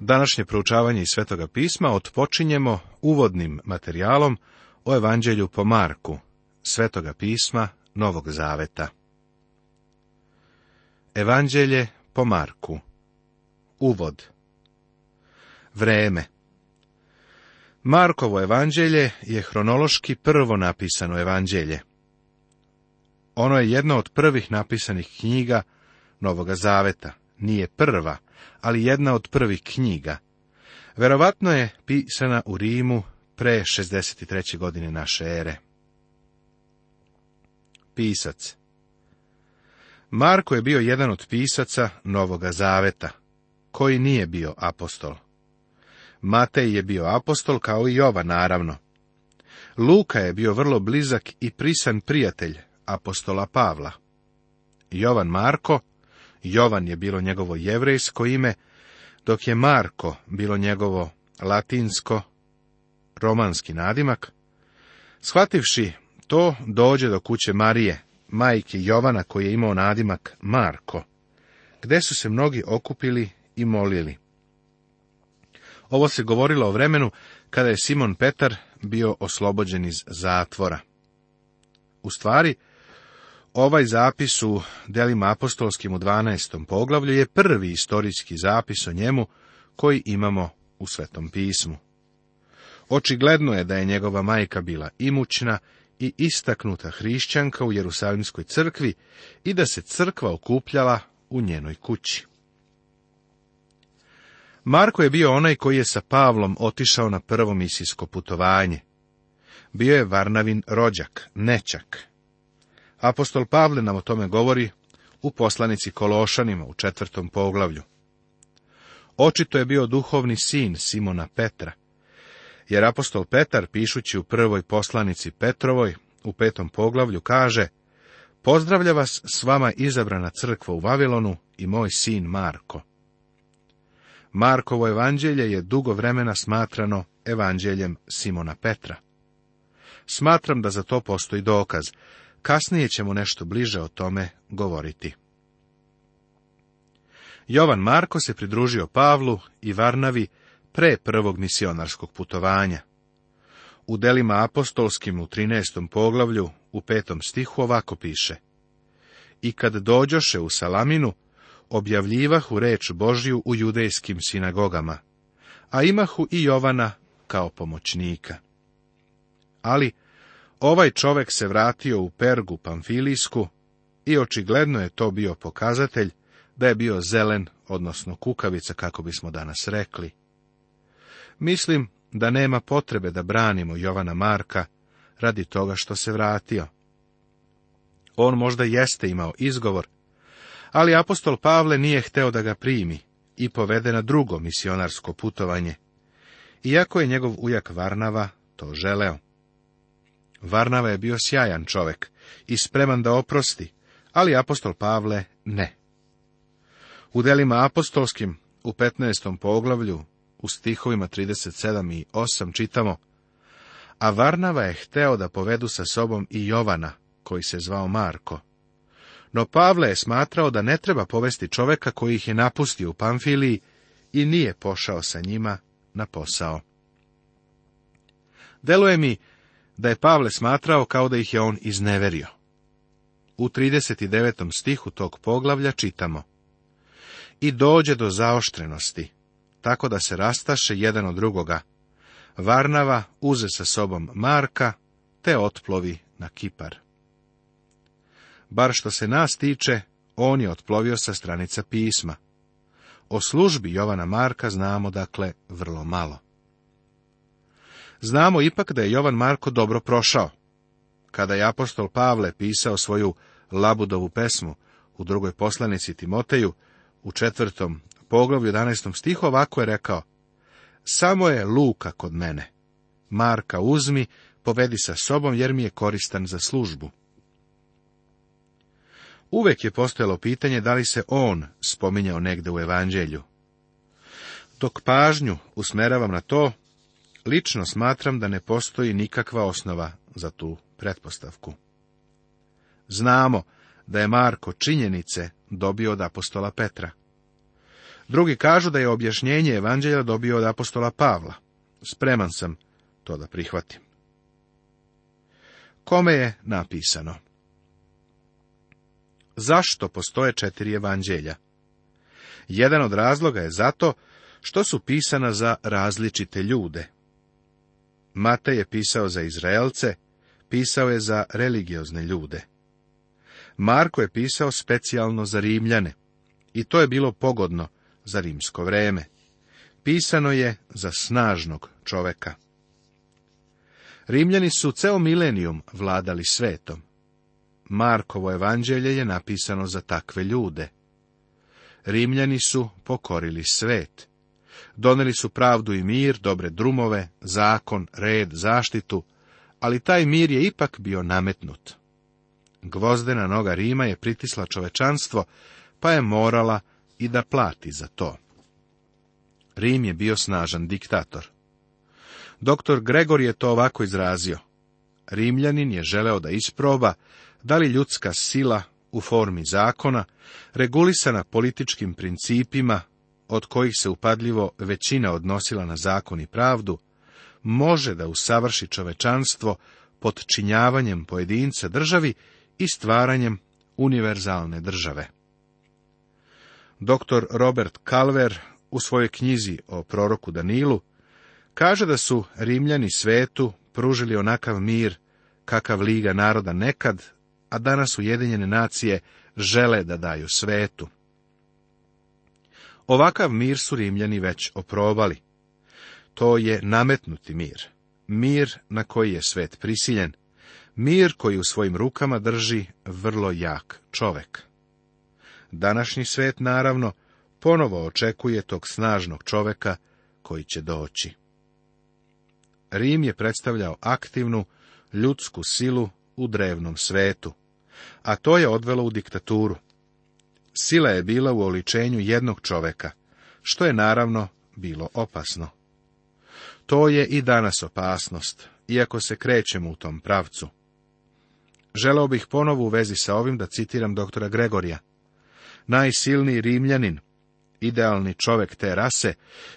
Današnje proučavanje iz Svetoga pisma otpočinjemo uvodnim materijalom o Evanđelju po Marku, Svetoga pisma Novog Zaveta. Evanđelje po Marku Uvod Vreme Markovo evanđelje je hronološki prvo napisano evanđelje. Ono je jedno od prvih napisanih knjiga Novoga Zaveta. Nije prva, ali jedna od prvih knjiga. Verovatno je pisana u Rimu pre 63. godine naše ere. Pisac Marko je bio jedan od pisaca Novoga Zaveta, koji nije bio apostol. Matej je bio apostol kao i Jova, naravno. Luka je bio vrlo blizak i prisan prijatelj apostola Pavla. Jovan Marko Jovan je bilo njegovo jevrejsko ime, dok je Marko bilo njegovo latinsko, romanski nadimak. Shvativši to, dođe do kuće Marije, majke Jovana koji je imao nadimak Marko, gde su se mnogi okupili i molili. Ovo se govorilo o vremenu kada je Simon Petar bio oslobođen iz zatvora. U stvari, Ovaj zapis u delima apostolskim u 12. poglavlju je prvi istorijski zapis o njemu koji imamo u Svetom pismu. Očigledno je da je njegova majka bila imućna i istaknuta hrišćanka u Jerusalimskoj crkvi i da se crkva okupljala u njenoj kući. Marko je bio onaj koji je sa Pavlom otišao na prvo misijsko putovanje. Bio je Varnavin rođak, nečak, Apostol Pavle nam o tome govori u poslanici Kološanima u četvrtom poglavlju. Očito je bio duhovni sin Simona Petra, jer apostol Petar, pišući u prvoj poslanici Petrovoj, u petom poglavlju, kaže Pozdravlja vas s vama izabrana crkva u Vavilonu i moj sin Marko. Markovo evanđelje je dugo vremena smatrano evanđeljem Simona Petra. Smatram da za to postoji dokaz, Kasnije ćemo nešto bliže o tome govoriti. Jovan Marko se pridružio Pavlu i Varnavi pre prvog misionarskog putovanja. U delima apostolskim u 13. poglavlju u petom stihu ovako piše I kad dođoše u Salaminu, objavljivahu reč Božju u judejskim sinagogama, a imahu i Jovana kao pomoćnika. Ali Ovaj čovek se vratio u Pergu Pamfilijsku i očigledno je to bio pokazatelj da je bio zelen, odnosno kukavica, kako bismo danas rekli. Mislim da nema potrebe da branimo Jovana Marka radi toga što se vratio. On možda jeste imao izgovor, ali apostol Pavle nije hteo da ga primi i povede na drugo misionarsko putovanje, iako je njegov ujak Varnava to želeo. Varnava je bio sjajan čovjek i spreman da oprosti, ali apostol Pavle ne. U delima apostolskim, u 15. poglavlju, u stihovima 37 i 8 čitamo, a Varnava je hteo da povedu sa sobom i Jovana, koji se zvao Marko. No Pavle je smatrao da ne treba povesti čoveka koji ih je napustio u Pamfiliji i nije pošao sa njima na posao. Deluje mi da je Pavle smatrao kao da ih je on izneverio. U 39. stihu tog poglavlja čitamo I dođe do zaoštrenosti, tako da se rastaše jedan od drugoga. Varnava uze sa sobom Marka, te otplovi na Kipar. Bar što se nas tiče, on je otplovio sa stranica pisma. O službi Jovana Marka znamo dakle vrlo malo. Znamo ipak da je Jovan Marko dobro prošao. Kada je apostol Pavle pisao svoju Labudovu pesmu u drugoj poslanici Timoteju, u četvrtom poglavlju 11. stihu ovako je rekao Samo je Luka kod mene. Marka uzmi, povedi sa sobom jer mi je koristan za službu. Uvek je postojalo pitanje da li se on spominjao negde u evanđelju. Dok pažnju usmeravam na to, Lično smatram da ne postoji nikakva osnova za tu pretpostavku. Znamo da je Marko činjenice dobio od apostola Petra. Drugi kažu da je objašnjenje evanđelja dobio od apostola Pavla. Spreman sam to da prihvatim. Kome je napisano? Zašto postoje četiri evanđelja? Jedan od razloga je zato što su pisana za različite ljude, Matej je pisao za Izraelce, pisao je za religiozne ljude. Marko je pisao specijalno za Rimljane, i to je bilo pogodno za rimsko vreme. Pisano je za snažnog čoveka. Rimljani su ceo milenijum vladali svetom. Markovo evanđelje je napisano za takve ljude. Rimljani su pokorili svet. Doneli su pravdu i mir, dobre drumove, zakon, red, zaštitu, ali taj mir je ipak bio nametnut. Gvozdena noga Rima je pritisla čovečanstvo, pa je morala i da plati za to. Rim je bio snažan diktator. Doktor Gregor je to ovako izrazio. Rimljanin je želeo da isproba da li ljudska sila u formi zakona, regulisana političkim principima, od kojih se upadljivo većina odnosila na zakon i pravdu, može da usavrši čovečanstvo pod činjavanjem pojedinca državi i stvaranjem univerzalne države. Dr. Robert Calver u svojoj knjizi o proroku Danilu kaže da su Rimljani svetu pružili onakav mir kakav Liga naroda nekad, a danas Ujedinjene nacije žele da daju svetu. Ovakav mir su Rimljani već oprobali. To je nametnuti mir, mir na koji je svet prisiljen, mir koji u svojim rukama drži vrlo jak čovek. Današnji svet, naravno, ponovo očekuje tog snažnog čoveka koji će doći. Rim je predstavljao aktivnu ljudsku silu u drevnom svetu, a to je odvelo u diktaturu. Sila je bila u oličenju jednog čoveka, što je naravno bilo opasno. To je i danas opasnost, iako se krećemo u tom pravcu. Želeo bih ponovo u vezi sa ovim da citiram doktora Gregorija. Najsilniji Rimljanin, idealni čovek te rase,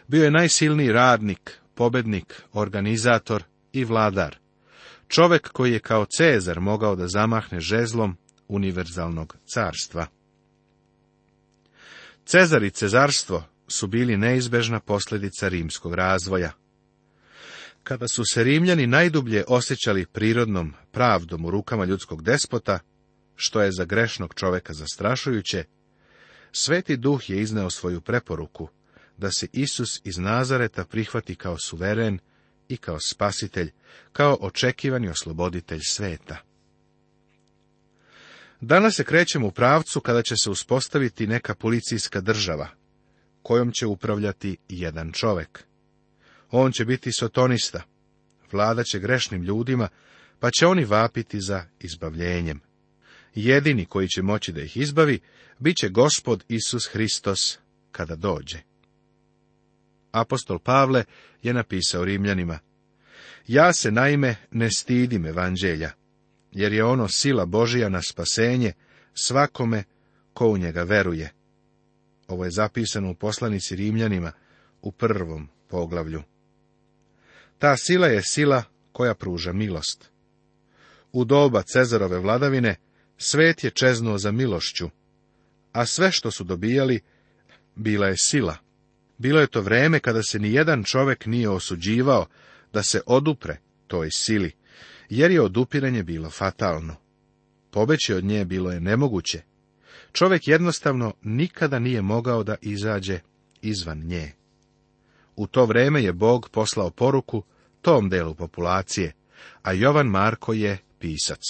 bio je najsilniji radnik, pobednik, organizator i vladar. Čovek koji je kao Cezar mogao da zamahne žezlom univerzalnog carstva. Cezar i cezarstvo su bili neizbežna posljedica rimskog razvoja. Kada su se Rimljani najdublje osjećali prirodnom pravdom u rukama ljudskog despota, što je za grešnog čoveka zastrašujuće, Sveti duh je izneo svoju preporuku da se Isus iz Nazareta prihvati kao suveren i kao spasitelj, kao očekivani osloboditelj sveta. Danas se krećemo u pravcu kada će se uspostaviti neka policijska država, kojom će upravljati jedan čovek. On će biti sotonista, vlada će grešnim ljudima, pa će oni vapiti za izbavljenjem. Jedini koji će moći da ih izbavi, bit će gospod Isus Hristos kada dođe. Apostol Pavle je napisao Rimljanima, Ja se naime ne stidim evanđelja, jer je ono sila Božija na spasenje svakome ko u njega veruje. Ovo je zapisano u poslanici Rimljanima u prvom poglavlju. Ta sila je sila koja pruža milost. U doba Cezarove vladavine svet je čeznuo za milošću, a sve što su dobijali bila je sila. Bilo je to vreme kada se ni jedan čovek nije osuđivao da se odupre toj sili jer je odupiranje bilo fatalno. Pobeći od nje bilo je nemoguće. Čovjek jednostavno nikada nije mogao da izađe izvan nje. U to vrijeme je Bog poslao poruku tom delu populacije, a Jovan Marko je pisac.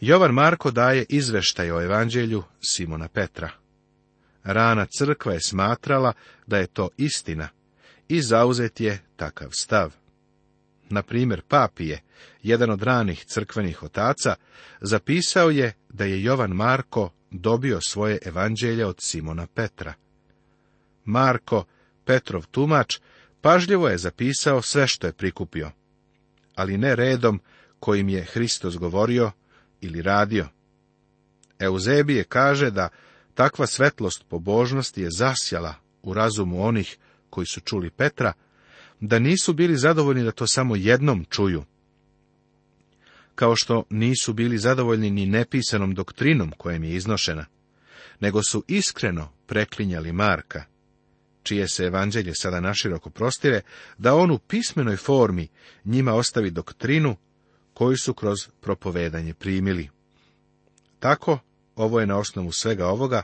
Jovan Marko daje izveštaj o evanđelju Simona Petra. Rana crkva je smatrala da je to istina i zauzet je takav stav na primjer Papije, jedan od ranih crkvenih otaca, zapisao je da je Jovan Marko dobio svoje evanđelje od Simona Petra. Marko, Petrov tumač, pažljivo je zapisao sve što je prikupio, ali ne redom kojim je Hristos govorio ili radio. Euzebije kaže da takva svetlost pobožnosti je zasjala u razumu onih koji su čuli Petra, da nisu bili zadovoljni da to samo jednom čuju. Kao što nisu bili zadovoljni ni nepisanom doktrinom kojem je iznošena, nego su iskreno preklinjali Marka, čije se evanđelje sada naširoko prostire, da on u pismenoj formi njima ostavi doktrinu koju su kroz propovedanje primili. Tako, ovo je na osnovu svega ovoga,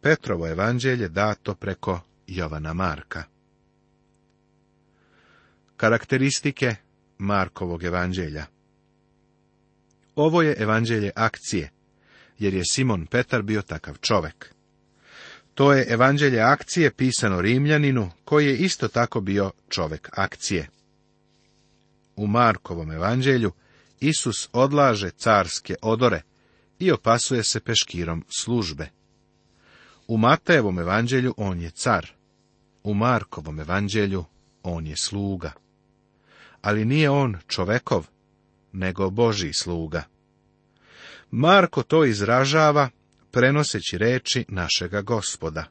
Petrovo evanđelje dato preko Jovana Marka. Karakteristike Markovog evanđelja Ovo je evanđelje akcije, jer je Simon Petar bio takav čovek. To je evanđelje akcije pisano Rimljaninu, koji je isto tako bio čovek akcije. U Markovom evanđelju Isus odlaže carske odore i opasuje se peškirom službe. U Matejevom evanđelju on je car, u Markovom evanđelju on je sluga ali nije on čovekov, nego Božji sluga. Marko to izražava prenoseći reči našega gospoda.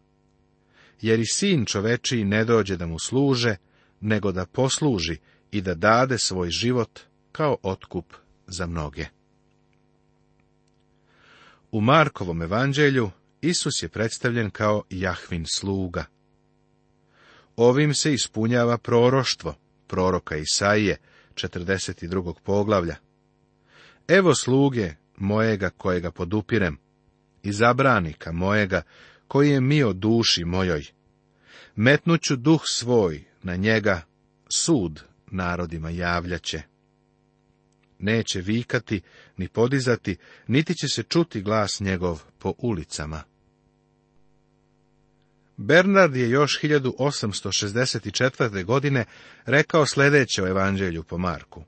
Jer i sin čovečiji ne dođe da mu služe, nego da posluži i da dade svoj život kao otkup za mnoge. U Markovom evanđelju Isus je predstavljen kao Jahvin sluga. Ovim se ispunjava proroštvo proroka Isaije, 42. poglavlja. Evo sluge mojega kojega podupirem, i zabranika mojega koji je mio duši mojoj. Metnuću duh svoj na njega, sud narodima javljaće. Neće vikati, ni podizati, niti će se čuti glas njegov po ulicama. Bernard je još 1864. godine rekao sljedeće o evanđelju po Marku.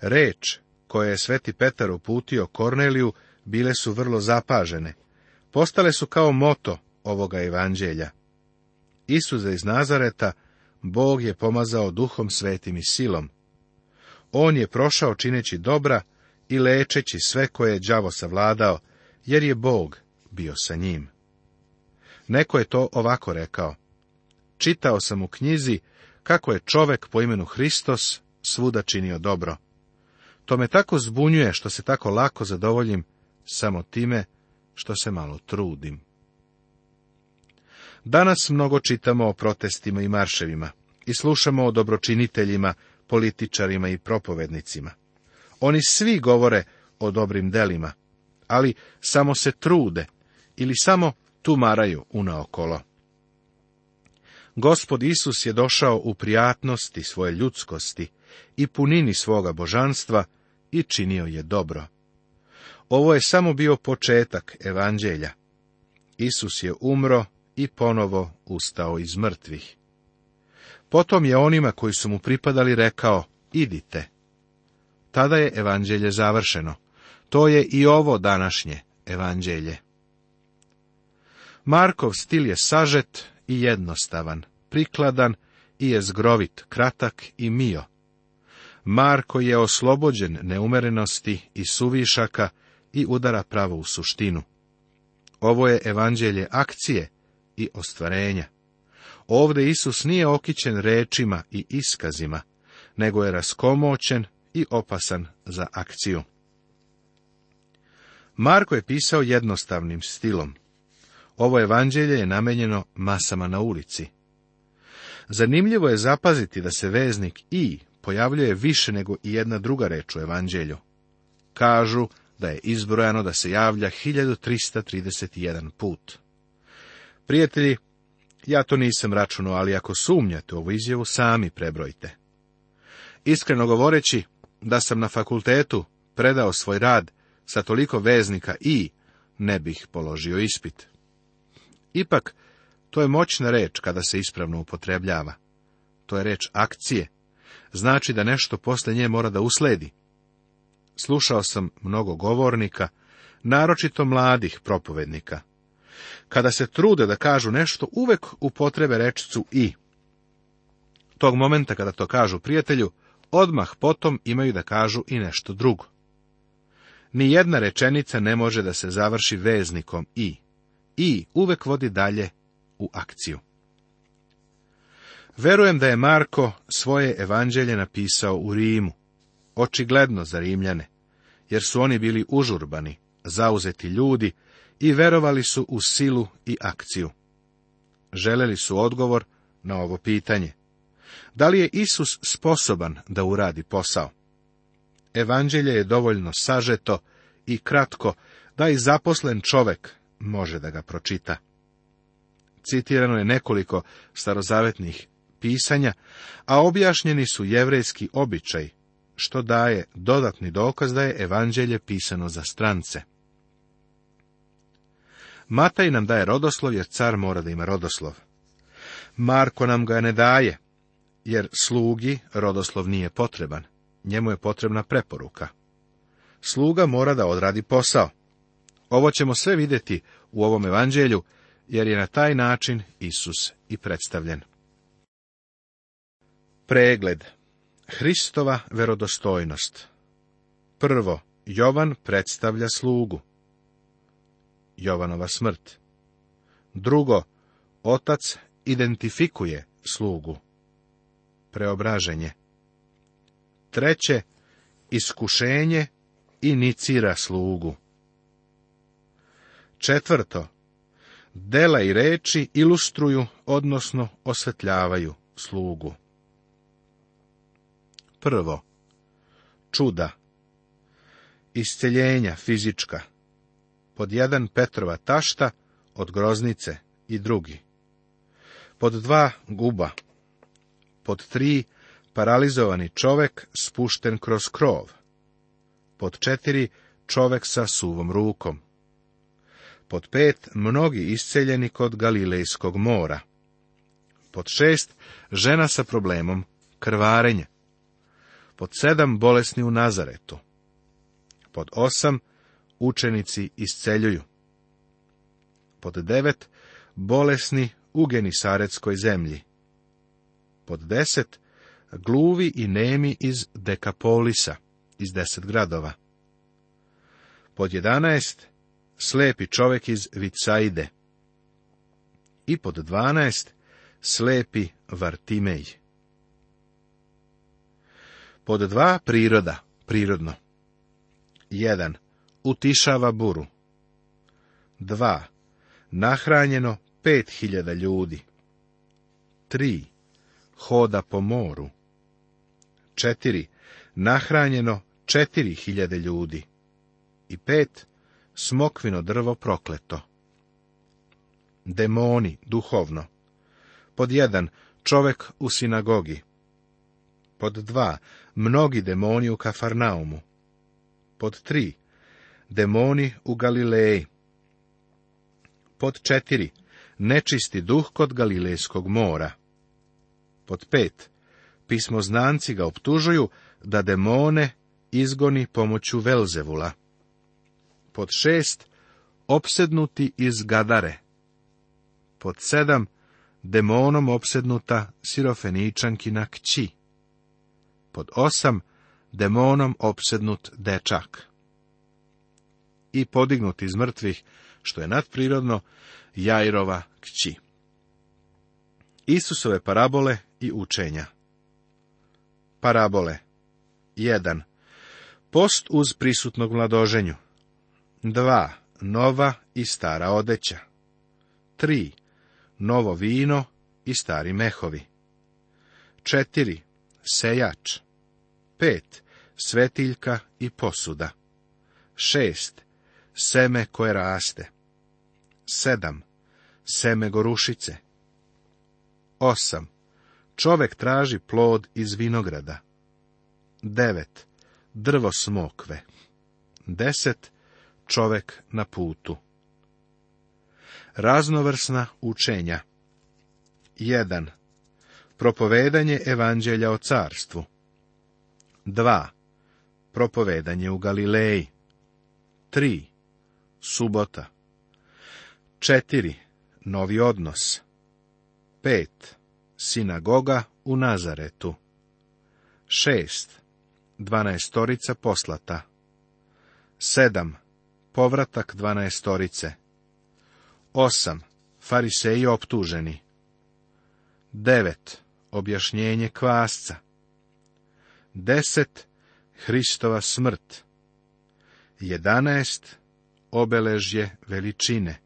Reč koje je sveti Petar uputio Korneliju bile su vrlo zapažene. Postale su kao moto ovoga evanđelja. Isuza iz Nazareta, Bog je pomazao duhom svetim i silom. On je prošao čineći dobra i lečeći sve koje je đavo savladao, jer je Bog bio sa njim. Neko je to ovako rekao. Čitao sam u knjizi kako je čovek po imenu Hristos svuda činio dobro. To me tako zbunjuje što se tako lako zadovoljim samo time što se malo trudim. Danas mnogo čitamo o protestima i marševima i slušamo o dobročiniteljima, političarima i propovednicima. Oni svi govore o dobrim delima, ali samo se trude ili samo tumaraju unaokolo. Gospod Isus je došao u prijatnosti svoje ljudskosti i punini svoga božanstva i činio je dobro. Ovo je samo bio početak evanđelja. Isus je umro i ponovo ustao iz mrtvih. Potom je onima koji su mu pripadali rekao, idite. Tada je evanđelje završeno. To je i ovo današnje evanđelje. Markov stil je sažet i jednostavan, prikladan i je zgrovit, kratak i mio. Marko je oslobođen neumerenosti i suvišaka i udara pravo u suštinu. Ovo je evanđelje akcije i ostvarenja. Ovde Isus nije okićen rečima i iskazima, nego je raskomoćen i opasan za akciju. Marko je pisao jednostavnim stilom. Ovo evanđelje je namenjeno masama na ulici. Zanimljivo je zapaziti da se veznik i pojavljuje više nego i jedna druga reč u evanđelju. Kažu da je izbrojano da se javlja 1331 put. Prijatelji, ja to nisam računao, ali ako sumnjate ovu izjavu, sami prebrojite. Iskreno govoreći da sam na fakultetu predao svoj rad sa toliko veznika i ne bih položio ispit. Ipak, to je moćna reč kada se ispravno upotrebljava. To je reč akcije. Znači da nešto posle nje mora da usledi. Slušao sam mnogo govornika, naročito mladih propovednika. Kada se trude da kažu nešto, uvek upotrebe rečicu i. Tog momenta kada to kažu prijatelju, odmah potom imaju da kažu i nešto drugo. Ni jedna rečenica ne može da se završi veznikom i i uvek vodi dalje u akciju. Verujem da je Marko svoje evanđelje napisao u Rimu, očigledno za Rimljane, jer su oni bili užurbani, zauzeti ljudi i verovali su u silu i akciju. Želeli su odgovor na ovo pitanje. Da li je Isus sposoban da uradi posao? Evanđelje je dovoljno sažeto i kratko da i zaposlen čovek može da ga pročita. Citirano je nekoliko starozavetnih pisanja, a objašnjeni su jevrejski običaj, što daje dodatni dokaz da je evanđelje pisano za strance. Mataj nam daje rodoslov, jer car mora da ima rodoslov. Marko nam ga ne daje, jer slugi rodoslov nije potreban. Njemu je potrebna preporuka. Sluga mora da odradi posao. Ovo ćemo sve vidjeti u ovom evanđelju, jer je na taj način Isus i predstavljen. Pregled Hristova verodostojnost Prvo, Jovan predstavlja slugu. Jovanova smrt. Drugo, otac identifikuje slugu. Preobraženje. Treće, iskušenje inicira slugu. Četvrto, dela i reči ilustruju, odnosno osvetljavaju slugu. Prvo, čuda, isceljenja fizička, pod jedan Petrova tašta od groznice i drugi, pod dva guba, pod tri paralizovani čovek spušten kroz krov, pod četiri čovek sa suvom rukom, pod pet, mnogi isceljeni kod Galilejskog mora. Pod šest, žena sa problemom krvarenja. Pod sedam, bolesni u Nazaretu. Pod osam, učenici isceljuju. Pod devet, bolesni u Genisaretskoj zemlji. Pod deset, gluvi i nemi iz Dekapolisa, iz deset gradova. Pod jedanaest, slepi čovjek iz Vicaide. I pod dvanaest, slepi Vartimej. Pod dva priroda, prirodno. 1. Utišava buru. 2. Nahranjeno 5000 ljudi. 3. Hoda po moru. 4. Nahranjeno 4000 ljudi. I 5 smokvino drvo prokleto. Demoni, duhovno. Pod jedan, čovek u sinagogi. Pod dva, mnogi demoni u Kafarnaumu. Pod tri, demoni u Galileji. Pod četiri, nečisti duh kod Galilejskog mora. Pod pet, pismoznanci ga optužuju da demone izgoni pomoću Velzevula. Pod šest, opsednuti iz Gadare. Pod sedam, demonom opsednuta sirofeničankina kći. Pod osam, demonom opsednut dečak. I podignuti iz mrtvih, što je nadprirodno, jajrova kći. Isusove parabole i učenja Parabole 1. Post uz prisutnog mladoženju 2. Nova i stara odeća. 3. Novo vino i stari mehovi. 4. Sejač. 5. Svetiljka i posuda. 6. Seme koje raste. 7. Seme gorušice. 8. Čovek traži plod iz vinograda. 9. Drvo smokve. 10 čovek na putu. Raznovrsna učenja 1. Propovedanje evanđelja o carstvu 2. Propovedanje u Galileji 3. Subota 4. Novi odnos 5. Sinagoga u Nazaretu 6. Dvanaestorica poslata 7. Povratak dvanaestorice. 8. Fariseji optuženi. 9. Objašnjenje kvasca. 10. Hristova smrt. 11. Obeležje veličine.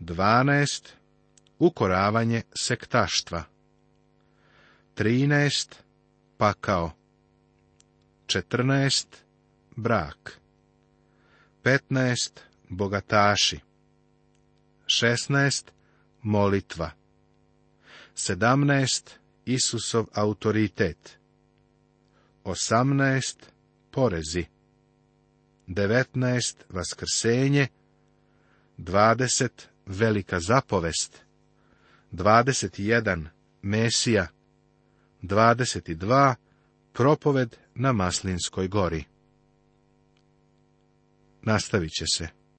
12. Ukoravanje sektaštva. 13. Pakao. 14. Brak. 15. Bogataši 16. Molitva 17. Isusov autoritet 18. Porezi 19. Vaskrsenje 20. Velika zapovest 21. Mesija 22. Propoved na Maslinskoj gori Nastavit će se.